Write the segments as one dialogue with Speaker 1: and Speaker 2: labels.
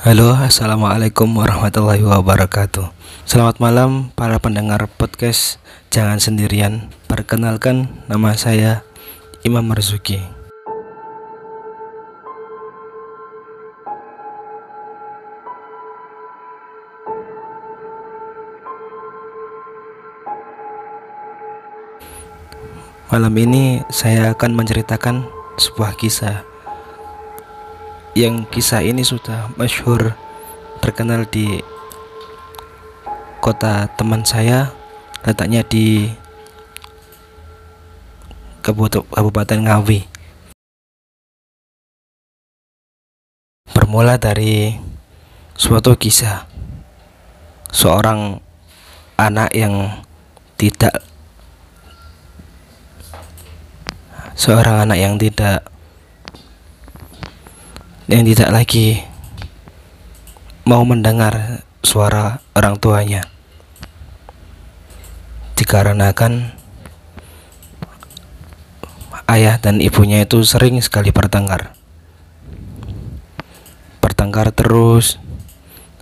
Speaker 1: Halo, assalamualaikum warahmatullahi wabarakatuh. Selamat malam para pendengar podcast Jangan Sendirian. Perkenalkan, nama saya Imam Marzuki. Malam ini saya akan menceritakan sebuah kisah yang kisah ini sudah masyhur terkenal di kota teman saya letaknya di Kabupaten Ngawi. Bermula dari suatu kisah. Seorang anak yang tidak seorang anak yang tidak yang tidak lagi mau mendengar suara orang tuanya. Dikarenakan ayah dan ibunya itu sering sekali bertengkar. Bertengkar terus.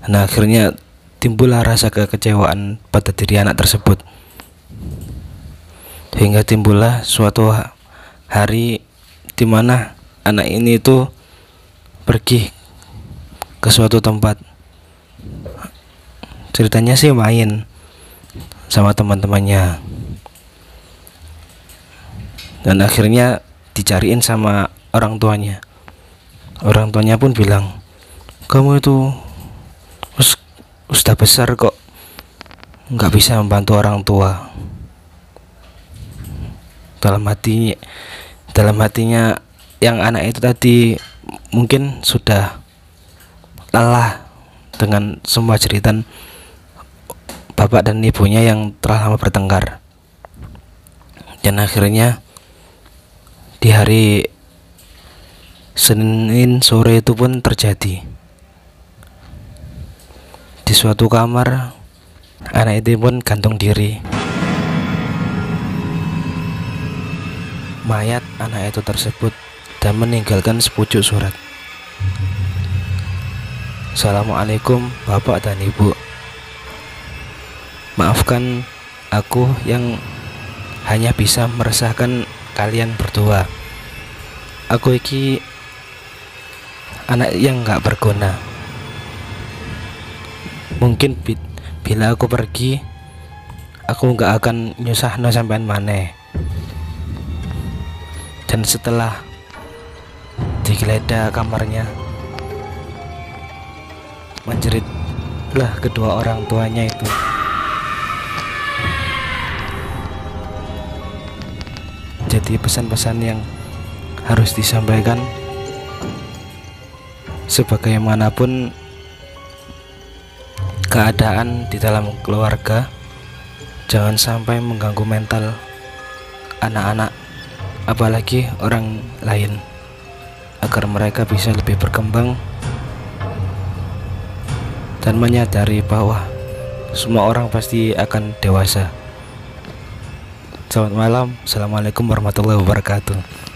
Speaker 1: Dan akhirnya timbullah rasa kekecewaan pada diri anak tersebut. Hingga timbullah suatu hari di mana anak ini itu pergi ke suatu tempat. Ceritanya sih main sama teman-temannya. Dan akhirnya dicariin sama orang tuanya. Orang tuanya pun bilang kamu itu sudah besar kok. Nggak bisa membantu orang tua. Dalam hati dalam hatinya yang anak itu tadi mungkin sudah lelah dengan semua cerita bapak dan ibunya yang telah lama bertengkar. Dan akhirnya di hari Senin sore itu pun terjadi. Di suatu kamar anak itu pun gantung diri. Mayat anak itu tersebut dan meninggalkan sepucuk surat. Assalamualaikum Bapak dan Ibu. Maafkan aku yang hanya bisa meresahkan kalian berdua. Aku iki anak yang gak berguna. Mungkin bila aku pergi, aku gak akan nyusah no sampean maneh dan setelah digeledah kamarnya. Menjeritlah kedua orang tuanya itu. Jadi pesan-pesan yang harus disampaikan sebagaimanapun keadaan di dalam keluarga jangan sampai mengganggu mental anak-anak apalagi orang lain agar mereka bisa lebih berkembang dan menyadari bahwa semua orang pasti akan dewasa. Selamat malam, assalamualaikum warahmatullahi wabarakatuh.